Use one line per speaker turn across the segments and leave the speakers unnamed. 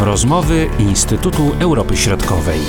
Rozmowy Instytutu Europy Środkowej.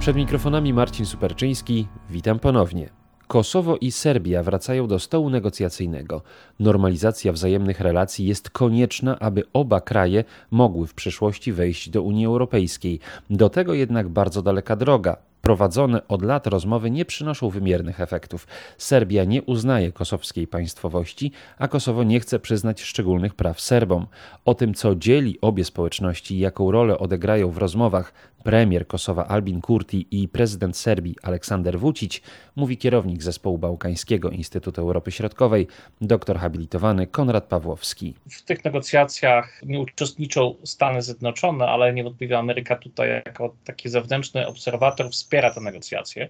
Przed mikrofonami Marcin Superczyński. Witam ponownie. Kosowo i Serbia wracają do stołu negocjacyjnego. Normalizacja wzajemnych relacji jest konieczna, aby oba kraje mogły w przyszłości wejść do Unii Europejskiej. Do tego jednak bardzo daleka droga. Prowadzone od lat rozmowy nie przynoszą wymiernych efektów. Serbia nie uznaje kosowskiej państwowości, a Kosowo nie chce przyznać szczególnych praw Serbom. O tym, co dzieli obie społeczności i jaką rolę odegrają w rozmowach premier Kosowa Albin Kurti i prezydent Serbii Aleksander Vucic, mówi kierownik zespołu bałkańskiego Instytutu Europy Środkowej, doktor habilitowany Konrad Pawłowski.
W tych negocjacjach nie uczestniczą Stany Zjednoczone, ale niewątpliwie Ameryka tutaj jako taki zewnętrzny obserwator wspiera te negocjacje.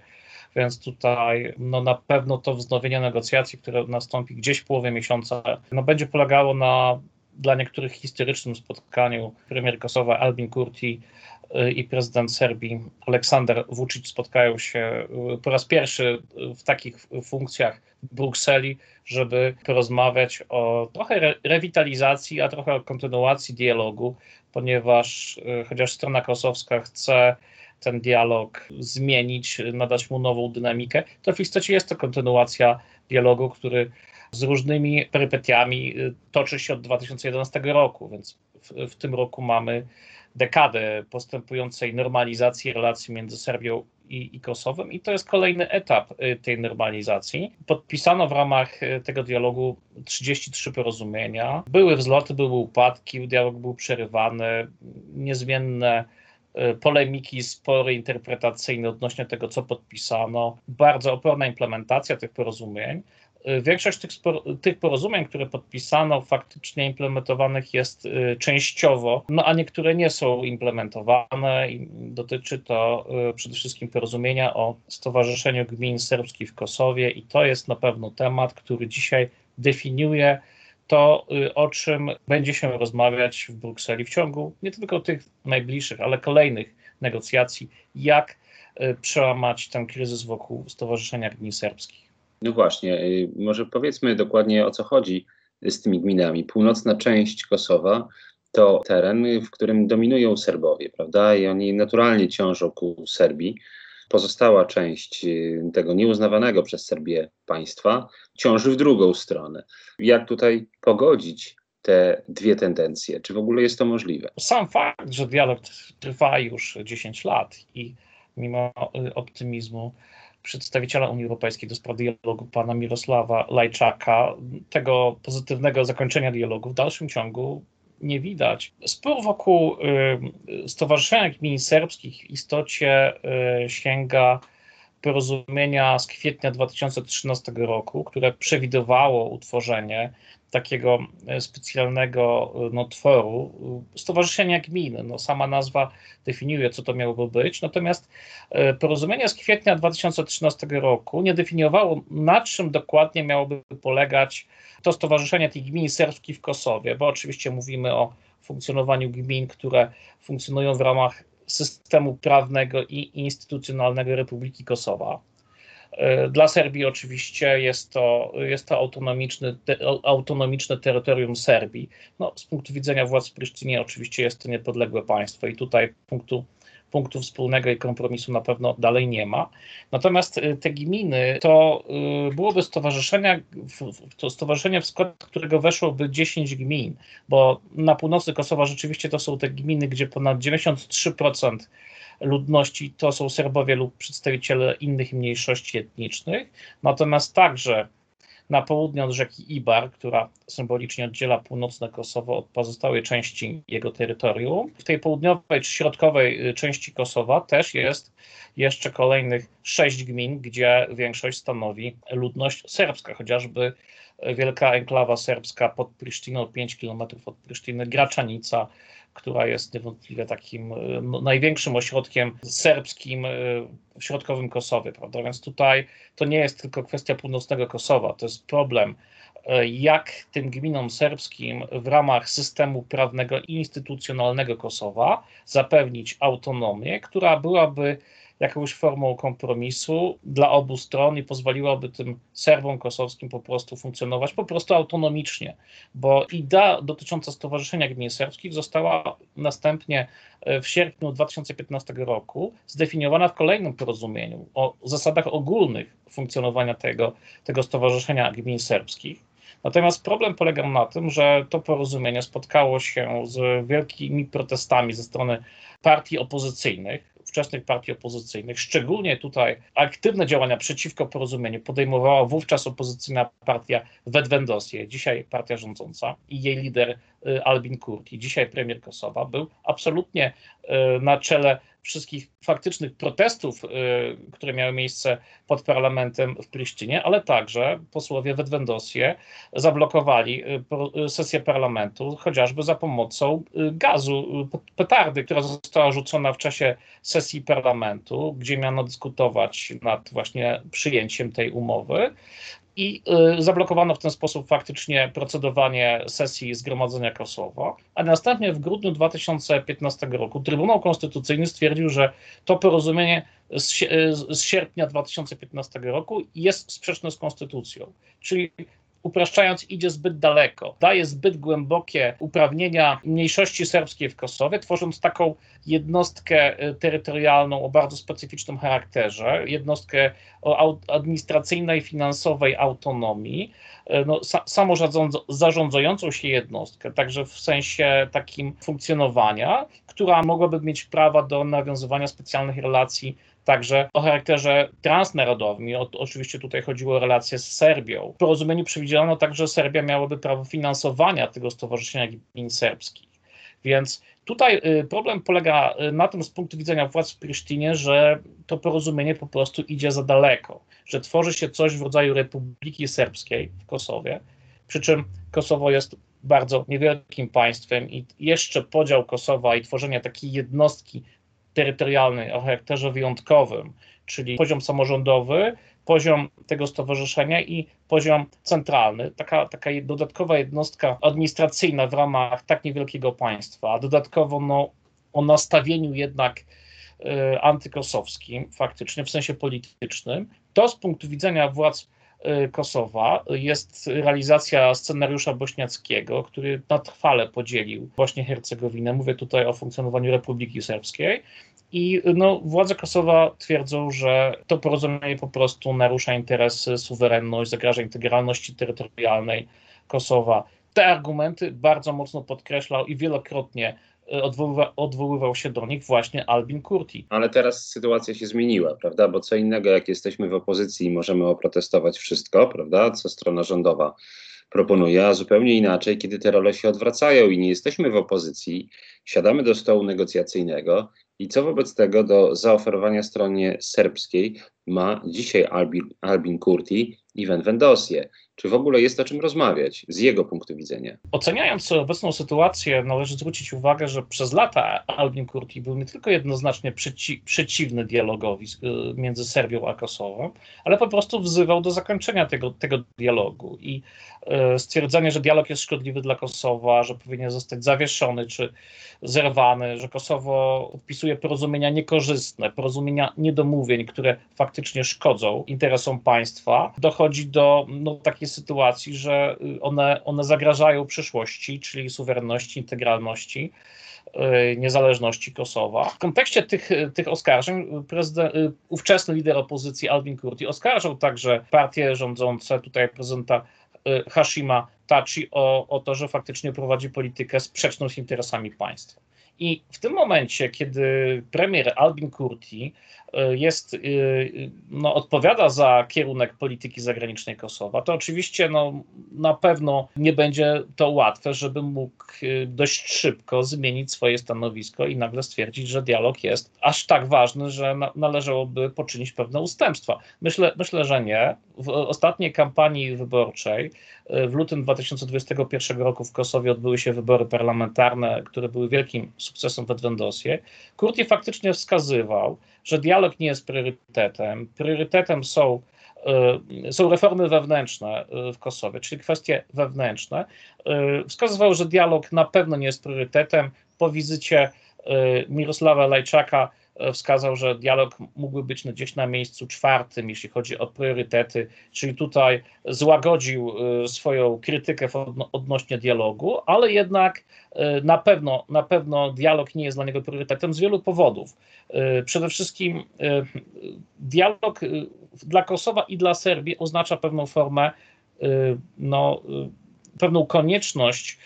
Więc tutaj no na pewno to wznowienie negocjacji, które nastąpi gdzieś w połowie miesiąca, no będzie polegało na dla niektórych historycznym spotkaniu premier Kosowa Albin Kurti i prezydent Serbii Aleksander Vucic spotkają się y, po raz pierwszy w takich funkcjach w Brukseli, żeby porozmawiać o trochę re rewitalizacji, a trochę o kontynuacji dialogu, ponieważ y, chociaż strona kosowska chce ten dialog zmienić, nadać mu nową dynamikę, to w istocie jest to kontynuacja dialogu, który z różnymi perypetiami y, toczy się od 2011 roku, więc w, w tym roku mamy dekadę postępującej normalizacji relacji między Serbią i, i Kosowem, i to jest kolejny etap y, tej normalizacji. Podpisano w ramach y, tego dialogu 33 porozumienia. Były wzloty, były upadki, dialog był przerywany, niezmienne polemiki, spory interpretacyjne odnośnie tego, co podpisano, bardzo oporna implementacja tych porozumień. Y, większość tych, tych porozumień, które podpisano, faktycznie implementowanych jest y, częściowo, no a niektóre nie są implementowane dotyczy to przede wszystkim porozumienia o Stowarzyszeniu Gmin Serbskich w Kosowie i to jest na pewno temat, który dzisiaj definiuje to, o czym będzie się rozmawiać w Brukseli w ciągu nie tylko tych najbliższych, ale kolejnych negocjacji, jak przełamać ten kryzys wokół Stowarzyszenia Gmin Serbskich.
No właśnie, y, może powiedzmy dokładnie o co chodzi z tymi gminami. Północna część Kosowa to teren, w którym dominują Serbowie, prawda? I oni naturalnie ciążą ku Serbii. Pozostała część y, tego nieuznawanego przez Serbię państwa ciąży w drugą stronę. Jak tutaj pogodzić te dwie tendencje? Czy w ogóle jest to możliwe?
Sam fakt, że dialog trwa już 10 lat i mimo y, optymizmu przedstawiciela Unii Europejskiej do spraw dialogu, pana Mirosława Lajczaka, tego pozytywnego zakończenia dialogu w dalszym ciągu nie widać. Spór wokół y, Stowarzyszenia Gmin Serbskich w istocie y, sięga porozumienia z kwietnia 2013 roku, które przewidywało utworzenie takiego e, specjalnego e, no, tworu, e, stowarzyszenia gminy. No, sama nazwa definiuje, co to miałoby być, natomiast porozumienie z kwietnia 2013 roku nie definiowało, na czym dokładnie miałoby polegać to stowarzyszenie tych gmin serbskich w Kosowie, bo oczywiście mówimy o funkcjonowaniu gmin, które funkcjonują w ramach systemu prawnego i instytucjonalnego Republiki Kosowa. E, dla Serbii oczywiście jest to, jest to autonomiczny, te, autonomiczne terytorium Serbii. No, z punktu widzenia władz w Prysztynie oczywiście jest to niepodległe państwo i tutaj punktu, punktu wspólnego i kompromisu na pewno dalej nie ma. Natomiast e, te gminy to e, byłoby stowarzyszenia, to stowarzyszenie, w skład którego weszłoby 10 gmin, bo na północy Kosowa rzeczywiście to są te gminy, gdzie ponad 93% ludności to są Serbowie lub przedstawiciele innych mniejszości etnicznych, natomiast także na południe od rzeki Ibar, która symbolicznie oddziela północne Kosowo od pozostałej części jego terytorium. W tej południowej czy środkowej y, części Kosowa też jest jeszcze kolejnych sześć gmin, gdzie większość stanowi ludność serbska, chociażby wielka enklawa serbska pod Prysztyną, 5 km od Prysztyny, Graczanica, która jest niewątpliwie takim no, największym ośrodkiem serbskim e, w środkowym Kosowie, prawda? Więc tutaj to nie jest tylko kwestia północnego Kosowa, to jest problem, e, jak tym gminom serbskim w ramach systemu prawnego i instytucjonalnego Kosowa zapewnić autonomię, która byłaby jakąś formą kompromisu dla obu stron i pozwoliłoby tym Serbom kosowskim po prostu funkcjonować po prostu autonomicznie, bo idea dotycząca Stowarzyszenia Gmin Serbskich została następnie e, w sierpniu 2015 roku zdefiniowana w kolejnym porozumieniu o zasadach ogólnych funkcjonowania tego, tego Stowarzyszenia Gmin Serbskich. Natomiast problem polegał na tym, że to porozumienie spotkało się z wielkimi protestami ze strony partii opozycyjnych, ówczesnych partii opozycyjnych. Szczególnie tutaj aktywne działania przeciwko porozumieniu podejmowała wówczas opozycyjna partia Wedwendosie, dzisiaj partia rządząca i jej lider Albin Kurti, dzisiaj premier Kosowa, był absolutnie y, na czele wszystkich faktycznych protestów, y, które miały miejsce pod parlamentem w Prisztynie, ale także posłowie Wedwendosie zablokowali y, y, sesję parlamentu, chociażby za pomocą gazu, petardy, która została rzucona w czasie sesji parlamentu, gdzie miano dyskutować nad właśnie przyjęciem tej umowy i y, zablokowano w ten sposób faktycznie procedowanie sesji Zgromadzenia Kosowa, a następnie w grudniu 2015 roku Trybunał Konstytucyjny stwierdził, że to porozumienie z, z sierpnia 2015 roku jest sprzeczne z konstytucją. Czyli upraszczając, idzie zbyt daleko. Daje zbyt głębokie uprawnienia mniejszości serbskiej w Kosowie, tworząc taką jednostkę e, terytorialną o bardzo specyficznym charakterze, jednostkę o administracyjnej, finansowej autonomii, e, no, samorządzającą się jednostkę, także w sensie takim funkcjonowania, która mogłaby mieć prawa do nawiązywania specjalnych relacji także o charakterze transnarodowym. I o, oczywiście tutaj chodziło o relacje z Serbią. W porozumieniu przewidziano także, że Serbia miałaby prawo finansowania tego stowarzyszenia gmin serbskich. Więc tutaj y, problem polega y, na tym z punktu widzenia władz w Prisztinie, że to porozumienie po prostu idzie za daleko, że tworzy się coś w rodzaju Republiki Serbskiej w Kosowie, przy czym Kosowo jest bardzo niewielkim państwem i jeszcze podział Kosowa i tworzenie takiej jednostki terytorialnej o charakterze wyjątkowym, czyli poziom samorządowy, poziom tego stowarzyszenia i poziom centralny, taka, taka dodatkowa jednostka administracyjna w ramach tak niewielkiego państwa, a dodatkowo no, o nastawieniu jednak y, antykosowskim, faktycznie w sensie politycznym, to z punktu widzenia władz Kosowa jest realizacja scenariusza bośniackiego, który na trwale podzielił właśnie Hercegowinę. Mówię tutaj o funkcjonowaniu Republiki Serbskiej i no, władze Kosowa twierdzą, że to porozumienie po prostu narusza interesy, suwerenność, zagraża integralności terytorialnej Kosowa. Te argumenty bardzo mocno podkreślał i wielokrotnie odwoływa, odwoływał się do nich właśnie Albin Kurti.
Ale teraz sytuacja się zmieniła, prawda? Bo co innego, jak jesteśmy w opozycji i możemy oprotestować wszystko, prawda? Co strona rządowa proponuje, a zupełnie inaczej, kiedy te role się odwracają i nie jesteśmy w opozycji, siadamy do stołu negocjacyjnego i co wobec tego do zaoferowania stronie serbskiej ma dzisiaj Albin, Albin Kurti i Ven Vendosie? Czy w ogóle jest o czym rozmawiać z jego punktu widzenia?
Oceniając obecną sytuację, należy zwrócić uwagę, że przez lata Albin Kurti był nie tylko jednoznacznie przeci przeciwny dialogowi y, między Serbią a Kosowem, ale po prostu wzywał do zakończenia tego, tego dialogu i y, stwierdzenie, że dialog jest szkodliwy dla Kosowa, że powinien zostać zawieszony czy zerwany, że Kosowo podpisuje porozumienia niekorzystne, porozumienia niedomówień, które faktycznie szkodzą interesom państwa, dochodzi do no, takiej sytuacji, że one, one zagrażają przyszłości, czyli suwerenności, integralności y, niezależności Kosowa. W kontekście tych, tych oskarżeń y, ówczesny lider opozycji Alvin Kurti oskarżał także partie rządzące, tutaj prezydenta y, Hashima Tachi o, o to, że faktycznie prowadzi politykę sprzeczną z interesami państwa. I w tym momencie, kiedy premier Albin Kurti jest, e, no, odpowiada za kierunek polityki zagranicznej Kosowa, to oczywiście no, na pewno nie będzie to łatwe, żeby mógł e, dość szybko zmienić swoje stanowisko i nagle stwierdzić, że dialog jest aż tak ważny, że na, należałoby poczynić pewne ustępstwa. Myślę, myślę, że nie. W ostatniej kampanii wyborczej w lutym 2021 roku w Kosowie odbyły się wybory parlamentarne, które były wielkim sukcesem w Edwendosie. Kurti faktycznie wskazywał, że dialog nie jest priorytetem. Priorytetem są e, są reformy wewnętrzne e, w Kosowie, czyli kwestie wewnętrzne. E, wskazywał, że dialog na pewno nie jest priorytetem. Po wizycie Mirosława Lajczaka wskazał, że dialog mógłby być gdzieś na miejscu czwartym, jeśli chodzi o priorytety, czyli tutaj złagodził swoją krytykę odnośnie dialogu, ale jednak na pewno, na pewno dialog nie jest dla niego priorytetem z wielu powodów. Przede wszystkim dialog dla Kosowa i dla Serbii oznacza pewną formę, no, pewną konieczność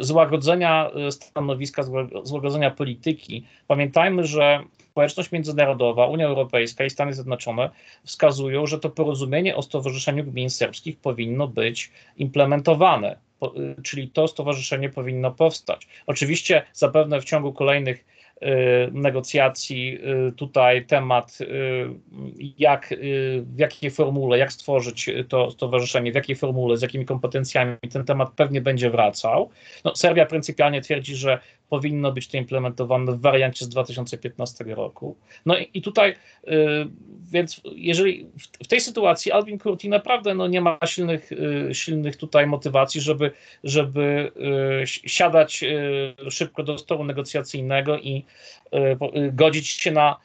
złagodzenia stanowiska, złagodzenia polityki. Pamiętajmy, że społeczność międzynarodowa, Unia Europejska i Stany Zjednoczone wskazują, że to porozumienie o stowarzyszeniu gmin serbskich powinno być implementowane, y, czyli to stowarzyszenie powinno powstać. Oczywiście zapewne w ciągu kolejnych negocjacji y, tutaj temat, y, jak, w jakiej formule, jak stworzyć to stowarzyszenie, w jakiej formule, z jakimi kompetencjami, ten temat pewnie będzie wracał. No, Serbia pryncypialnie twierdzi, że powinno być to implementowane w wariancie z 2015 roku. No i, i tutaj, y, więc jeżeli w, w, tej sytuacji Alvin Kurti naprawdę no, nie ma silnych, y, silnych tutaj motywacji, żeby, żeby y, siadać y, szybko do stołu negocjacyjnego i y, y, godzić się na,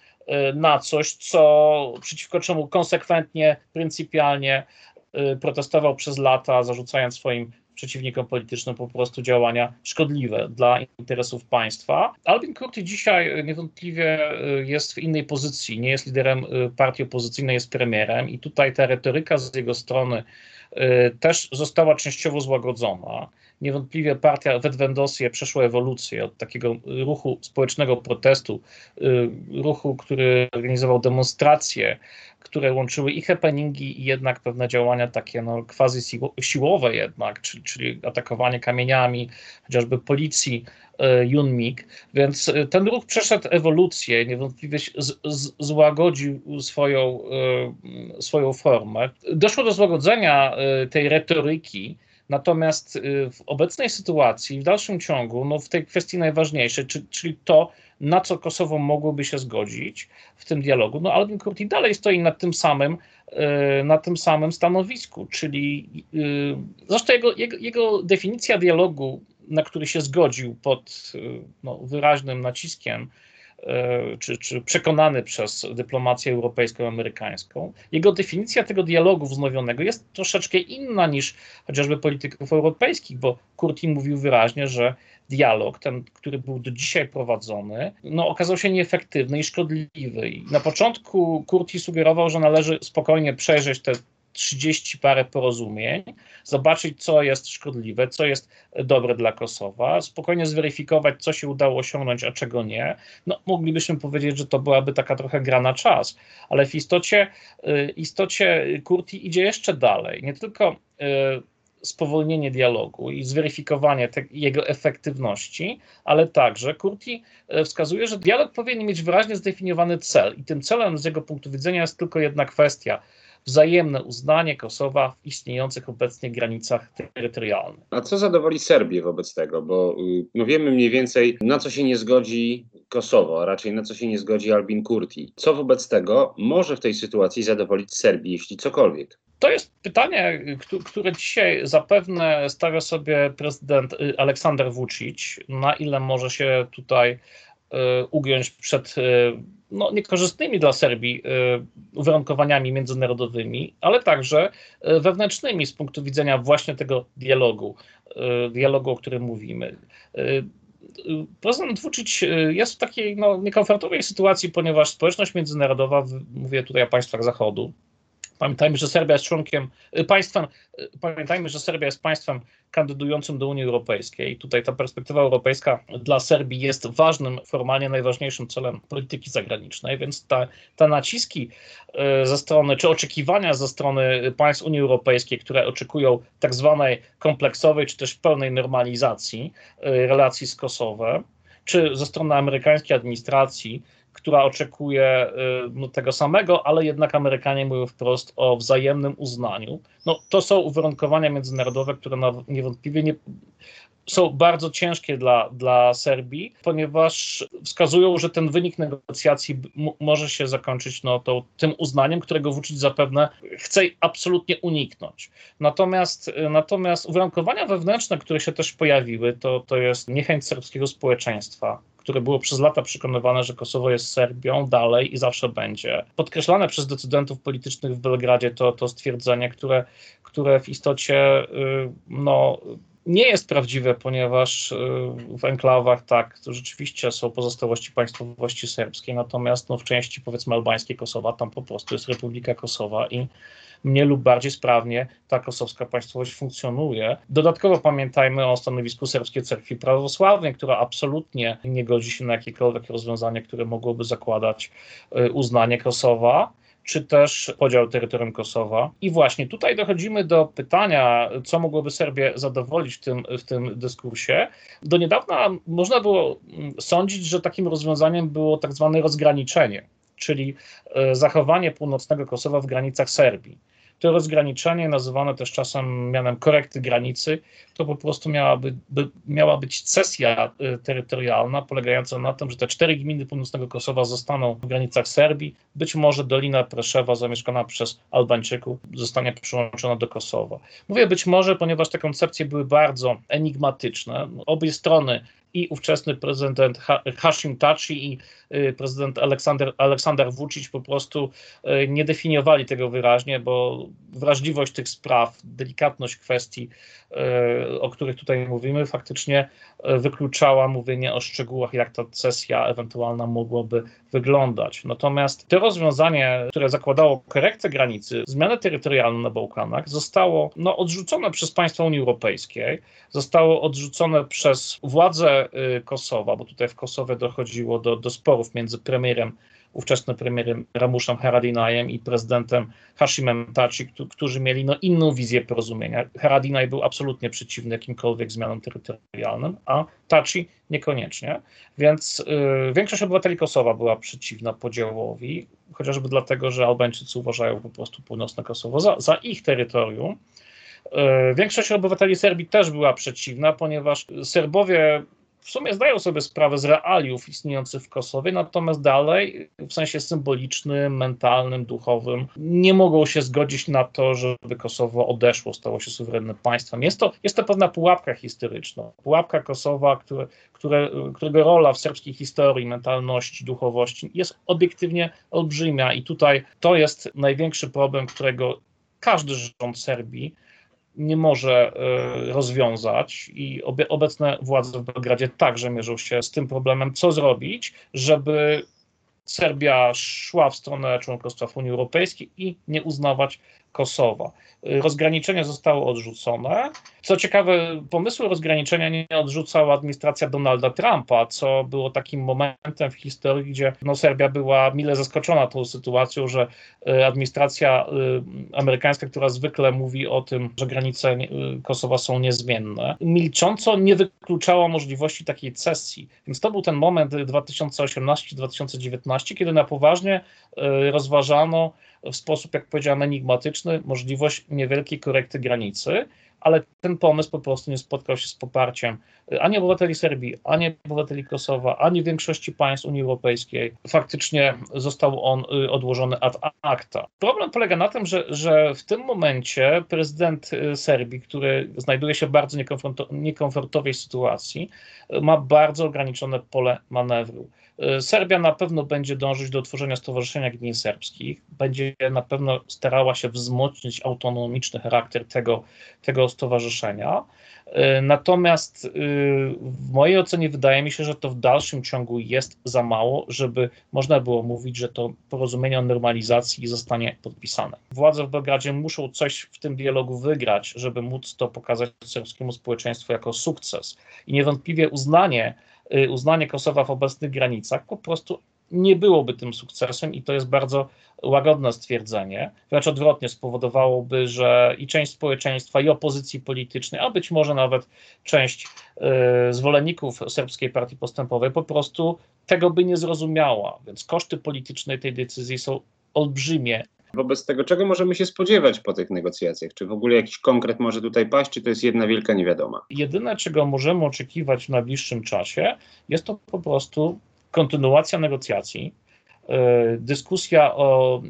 na coś, co przeciwko czemu konsekwentnie, pryncypialnie protestował przez lata, zarzucając swoim przeciwnikom politycznym po prostu działania szkodliwe dla interesów państwa. Albin Kurti dzisiaj niewątpliwie y, jest w innej pozycji, nie jest liderem y, partii opozycyjnej, jest premierem i tutaj ta retoryka z jego strony y, też została częściowo złagodzona. Niewątpliwie partia Wedwendosie przeszła ewolucję od takiego ruchu społecznego protestu, ruchu, który organizował demonstracje, które łączyły i happeningi, i jednak pewne działania takie no, quasi siłowe jednak, czyli, czyli atakowanie kamieniami, chociażby policji Junmik, więc e, ten ruch przeszedł ewolucję, niewątpliwie z, z, złagodził swoją, swoją formę. Doszło do złagodzenia tej retoryki, Natomiast w obecnej sytuacji, w dalszym ciągu, no w tej kwestii najważniejszej, czyli to, na co Kosowo mogłoby się zgodzić w tym dialogu. No Albin Kurti dalej stoi na tym samym, e, na tym samym stanowisku, czyli e, zresztą jego, jego, jego definicja dialogu, na który się zgodził pod no, wyraźnym naciskiem, czy, czy przekonany przez dyplomację europejską amerykańską, jego definicja tego dialogu wznowionego jest troszeczkę inna niż chociażby polityków europejskich, bo Kurtin mówił wyraźnie, że dialog, ten, który był do dzisiaj prowadzony, no, okazał się nieefektywny i szkodliwy. I na początku Kurti sugerował, że należy spokojnie przejrzeć te 30 parę porozumień, zobaczyć, co jest szkodliwe, co jest dobre dla Kosowa, spokojnie zweryfikować, co się udało osiągnąć, a czego nie. No, moglibyśmy powiedzieć, że to byłaby taka trochę gra na czas, ale w istocie, y, istocie Kurti idzie jeszcze dalej. Nie tylko y, spowolnienie dialogu i zweryfikowanie te, jego efektywności, ale także Kurti e, wskazuje, że dialog powinien mieć wyraźnie zdefiniowany cel i tym celem z jego punktu widzenia jest tylko jedna kwestia wzajemne uznanie Kosowa w istniejących obecnie granicach terytorialnych.
A co zadowoli Serbię wobec tego? Bo y, no wiemy mniej więcej, na co się nie zgodzi Kosowo, a raczej na co się nie zgodzi Albin Kurti. Co wobec tego może w tej sytuacji zadowolić Serbii, jeśli cokolwiek?
To jest pytanie, które dzisiaj zapewne stawia sobie prezydent y, Aleksander Vucic, na ile może się tutaj ugiąć przed y, no, niekorzystnymi dla Serbii uwarunkowaniami międzynarodowymi, ale także wewnętrznymi z punktu widzenia właśnie tego dialogu, dialogu, o którym mówimy. Prezydent Vucic jest w takiej no, niekomfortowej sytuacji, ponieważ społeczność międzynarodowa, mówię tutaj o państwach Zachodu, Pamiętajmy, że Serbia jest członkiem y, państwem, y, pamiętajmy, że Serbia jest państwem kandydującym do Unii Europejskiej. Tutaj ta perspektywa europejska dla Serbii jest ważnym, formalnie najważniejszym celem polityki zagranicznej, więc te, te naciski y, ze strony, czy oczekiwania ze strony państw Unii Europejskiej, które oczekują tak zwanej kompleksowej, czy też pełnej normalizacji relacji z Kosowem, czy ze strony amerykańskiej administracji, która oczekuje y, no, tego samego, ale jednak Amerykanie mówią wprost o wzajemnym uznaniu. No, to są uwarunkowania międzynarodowe, które niewątpliwie nie, są bardzo ciężkie dla, dla Serbii, ponieważ wskazują, że ten wynik negocjacji może się zakończyć no, to, tym uznaniem, którego Vucic zapewne chce absolutnie uniknąć. Natomiast, natomiast uwarunkowania wewnętrzne, które się też pojawiły, to, to jest niechęć serbskiego społeczeństwa które było przez lata przekonywane, że Kosowo jest Serbią dalej i zawsze będzie. Podkreślane przez decydentów politycznych w Belgradzie to, to stwierdzenie, które, które w istocie y, no, nie jest prawdziwe, ponieważ y, w enklawach tak, rzeczywiście są pozostałości państwowości serbskiej, natomiast no, w części powiedzmy albańskiej Kosowa tam po prostu jest Republika Kosowa i mniej lub bardziej sprawnie ta kosowska państwowość funkcjonuje. Dodatkowo pamiętajmy o stanowisku Serbskiej Cerkwi Prawosławnej, która absolutnie nie godzi się na jakiekolwiek rozwiązanie, które mogłoby zakładać y, uznanie Kosowa czy też podział terytorium Kosowa. I właśnie tutaj dochodzimy do pytania, co mogłoby Serbię zadowolić w tym, w tym dyskursie. Do niedawna można było mm, sądzić, że takim rozwiązaniem było tak zwane rozgraniczenie, czyli e, zachowanie północnego Kosowa w granicach Serbii. To rozgraniczenie, nazywane też czasem mianem korekty granicy, to po prostu miałaby, by, miała być cesja y, terytorialna, polegająca na tym, że te cztery gminy północnego Kosowa zostaną w granicach Serbii. Być może Dolina Preszewa, zamieszkana przez Albańczyków, zostanie przyłączona do Kosowa. Mówię być może, ponieważ te koncepcje były bardzo enigmatyczne. Obie strony i ówczesny prezydent Hashim Taci i y, prezydent Aleksander, Aleksander Vucic po prostu y, nie definiowali tego wyraźnie, bo wrażliwość tych spraw, delikatność kwestii, y, o których tutaj mówimy, faktycznie wykluczała mówienie o szczegółach, jak ta sesja ewentualna mogłaby wyglądać. Natomiast to rozwiązanie, które zakładało korektę granicy, zmianę terytorialną na Bałkanach, zostało no, odrzucone przez państwa Unii Europejskiej, zostało odrzucone przez władze Kosowa, bo tutaj w Kosowie dochodziło do, do sporów między premierem ówczesnym premierem Ramuszem Haradinajem i prezydentem Hashimem Taci, którzy mieli no, inną wizję porozumienia. Haradinaj był absolutnie przeciwny jakimkolwiek zmianom terytorialnym, a Taci niekoniecznie. Więc y, większość obywateli Kosowa była przeciwna podziałowi, chociażby dlatego, że Albańczycy uważają po prostu północne Kosowo za, za ich terytorium. Y, większość obywateli Serbii też była przeciwna, ponieważ Serbowie w sumie zdają sobie sprawę z realiów istniejących w Kosowie, natomiast dalej w sensie symbolicznym, mentalnym, duchowym nie mogą się zgodzić na to, żeby Kosowo odeszło, stało się suwerennym państwem. Jest to, jest to pewna pułapka historyczna. Pułapka Kosowa, które, które, którego rola w serbskiej historii, mentalności, duchowości jest obiektywnie olbrzymia i tutaj to jest największy problem, którego każdy rząd Serbii nie może e, rozwiązać i obecne władze w Belgradzie także mierzą się z tym problemem, co zrobić, żeby Serbia szła w stronę członkostwa w Unii Europejskiej i nie uznawać Kosowa. Rozgraniczenie zostało odrzucone. Co ciekawe, pomysłu rozgraniczenia nie odrzucała administracja Donalda Trumpa, co było takim momentem w historii, gdzie no, Serbia była mile zaskoczona tą sytuacją, że e, administracja e, amerykańska, która zwykle mówi o tym, że granice Kosowa są niezmienne, milcząco nie wykluczała możliwości takiej cesji. Więc to był ten moment 2018-2019, kiedy na poważnie rozważano w sposób, jak powiedziałem, enigmatyczny możliwość niewielkiej korekty granicy, ale ten pomysł po prostu nie spotkał się z poparciem ani obywateli Serbii, ani obywateli Kosowa, ani większości państw Unii Europejskiej. Faktycznie został on y, odłożony ad acta. Problem polega na tym, że, że w tym momencie prezydent y, Serbii, który znajduje się w bardzo niekomfortowej sytuacji, ma bardzo ograniczone pole manewru. Y, Serbia na pewno będzie dążyć do utworzenia Stowarzyszenia Gmin Serbskich, będzie na pewno starała się wzmocnić autonomiczny charakter tego, tego stowarzyszenia. Y, natomiast y, w mojej ocenie wydaje mi się, że to w dalszym ciągu jest za mało, żeby można było mówić, że to porozumienie o normalizacji zostanie podpisane. Władze w Belgradzie muszą coś w tym dialogu wygrać, żeby móc to pokazać serbskiemu społeczeństwu jako sukces. I niewątpliwie uznanie uznanie Kosowa w obecnych granicach po prostu nie byłoby tym sukcesem i to jest bardzo łagodne stwierdzenie. Wręcz odwrotnie spowodowałoby, że i część społeczeństwa, i opozycji politycznej, a być może nawet część y, zwolenników Serbskiej Partii Postępowej po prostu tego by nie zrozumiała. Więc koszty polityczne tej decyzji są olbrzymie.
Wobec tego, czego możemy się spodziewać po tych negocjacjach? Czy w ogóle jakiś konkret może tutaj paść, czy to jest jedna wielka niewiadoma?
Jedyne, czego możemy oczekiwać w najbliższym czasie, jest to po prostu kontynuacja negocjacji, dyskusja o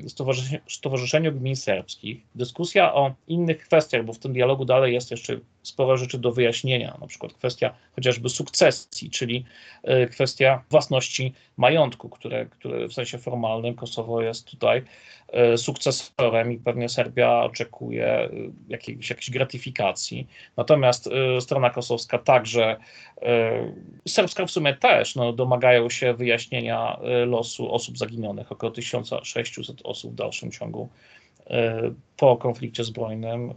Stowarzyszeniu Gmin Serbskich, dyskusja o innych kwestiach, bo w tym dialogu dalej jest jeszcze sporo rzeczy do wyjaśnienia, na przykład kwestia chociażby sukcesji, czyli e, kwestia własności majątku, które, które w sensie formalnym Kosowo jest tutaj e, sukcesorem i pewnie Serbia oczekuje e, jakiejś, jakiejś gratyfikacji. Natomiast strona kosowska także, serbska w sumie też, no, domagają się wyjaśnienia losu osób zaginionych, około 1600 osób w dalszym ciągu po konflikcie zbrojnym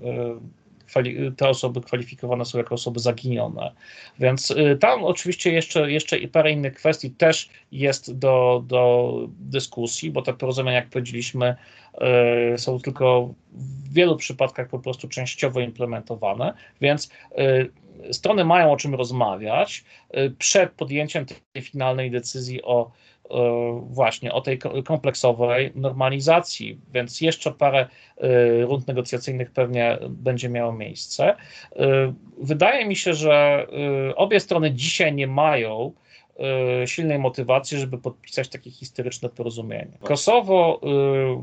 te osoby kwalifikowane są jako osoby zaginione. Więc y, tam oczywiście jeszcze, jeszcze i parę innych kwestii też jest do, do dyskusji, bo te porozumienia, jak powiedzieliśmy, są tylko w wielu przypadkach po prostu częściowo implementowane, więc strony mają o czym rozmawiać przed podjęciem tej finalnej decyzji o E, właśnie o tej kompleksowej normalizacji, więc jeszcze parę e, rund negocjacyjnych pewnie będzie miało miejsce. E, wydaje mi się, że obie strony dzisiaj nie mają silnej motywacji, żeby podpisać takie historyczne porozumienie. Kosowo,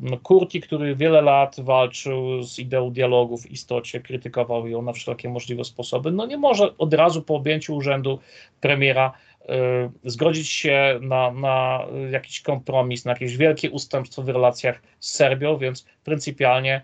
no, Kurti, który wiele lat walczył z ideą dialogu w istocie, krytykował ją na wszelkie możliwe sposoby, no nie może od razu po objęciu urzędu premiera zgodzić się na, na jakiś kompromis, na jakieś wielkie ustępstwo w relacjach z Serbią, więc pryncypialnie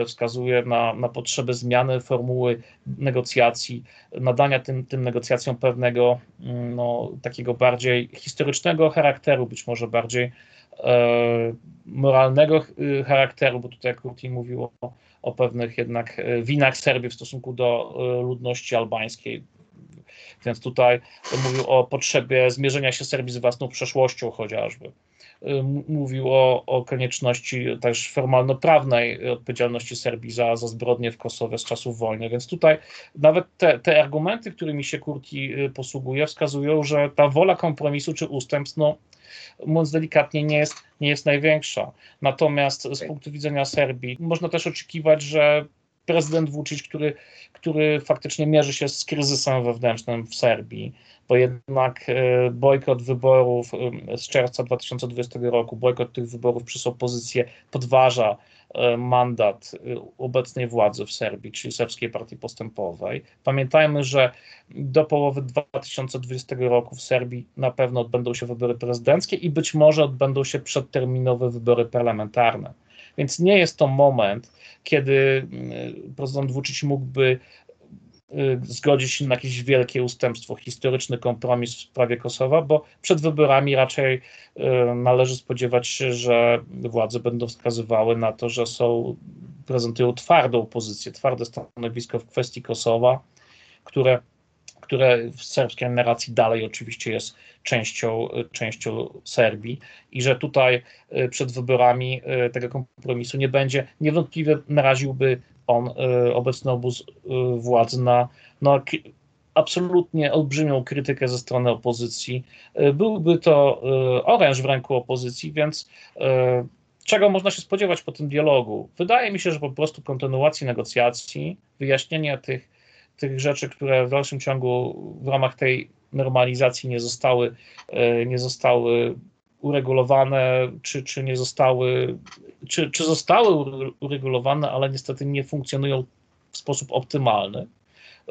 y, wskazuje na, na potrzebę zmiany formuły negocjacji, nadania tym, tym negocjacjom pewnego mm, no, takiego bardziej historycznego charakteru, być może bardziej e, moralnego charakteru, bo tutaj Kurti mówił o, o pewnych jednak winach Serbii w stosunku do ludności albańskiej, więc tutaj mówił o potrzebie zmierzenia się Serbii z własną przeszłością chociażby. Mówił o, o konieczności też formalno-prawnej odpowiedzialności Serbii za, za zbrodnie w Kosowie z czasów wojny. Więc tutaj nawet te, te argumenty, którymi się Kurti y, posługuje, wskazują, że ta wola kompromisu czy ustępstw, no, mówiąc delikatnie, nie jest, nie jest największa. Natomiast z punktu widzenia Serbii można też oczekiwać, że prezydent Vucic, który, który faktycznie mierzy się z kryzysem wewnętrznym w Serbii, bo jednak e, bojkot wyborów e, z czerwca 2020 roku, bojkot tych wyborów przez opozycję podważa e, mandat obecnej władzy w Serbii, czyli Serbskiej Partii Postępowej. Pamiętajmy, że do połowy 2020 roku w Serbii na pewno odbędą się wybory prezydenckie i być może odbędą się przedterminowe wybory parlamentarne. Więc nie jest to moment, kiedy mm, prezydent Vucic mógłby y, zgodzić się na jakieś wielkie ustępstwo, historyczny kompromis w sprawie Kosowa, bo przed wyborami raczej y, należy spodziewać się, że władze będą wskazywały na to, że są, prezentują twardą pozycję, twarde stanowisko w kwestii Kosowa, które które w serbskiej narracji dalej oczywiście jest częścią, częścią Serbii i że tutaj y, przed wyborami y, tego kompromisu nie będzie, niewątpliwie naraziłby on y, obecny obóz władzy na, na absolutnie olbrzymią krytykę ze strony opozycji. Byłby to oręż w ręku opozycji, więc czego można się spodziewać po tym dialogu? Wydaje mi się, że po prostu kontynuacji negocjacji, wyjaśnienia tych tych rzeczy, które w dalszym ciągu w ramach tej normalizacji nie zostały, e, nie zostały uregulowane, czy, czy nie zostały, czy, czy zostały uregulowane, ale niestety nie funkcjonują w sposób optymalny.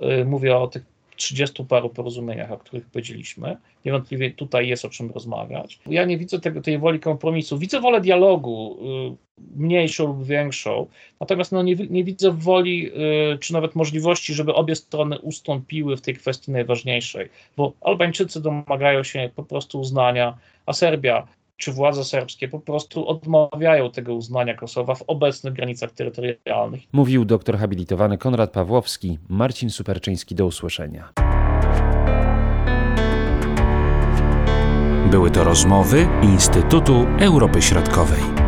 E, mówię o tych 30 paru porozumieniach, o których powiedzieliśmy. Niewątpliwie tutaj jest o czym rozmawiać. Ja nie widzę tego, tej woli kompromisu. Widzę wolę dialogu, y, mniejszą lub większą, natomiast no nie, nie widzę woli, y, czy nawet możliwości, żeby obie strony ustąpiły w tej kwestii najważniejszej, bo Albańczycy domagają się po prostu uznania, a Serbia czy władze serbskie po prostu odmawiają tego uznania Kosowa w obecnych granicach terytorialnych.
Mówił doktor habilitowany Konrad Pawłowski, Marcin Superczyński. Do usłyszenia.
Były to rozmowy Instytutu Europy Środkowej.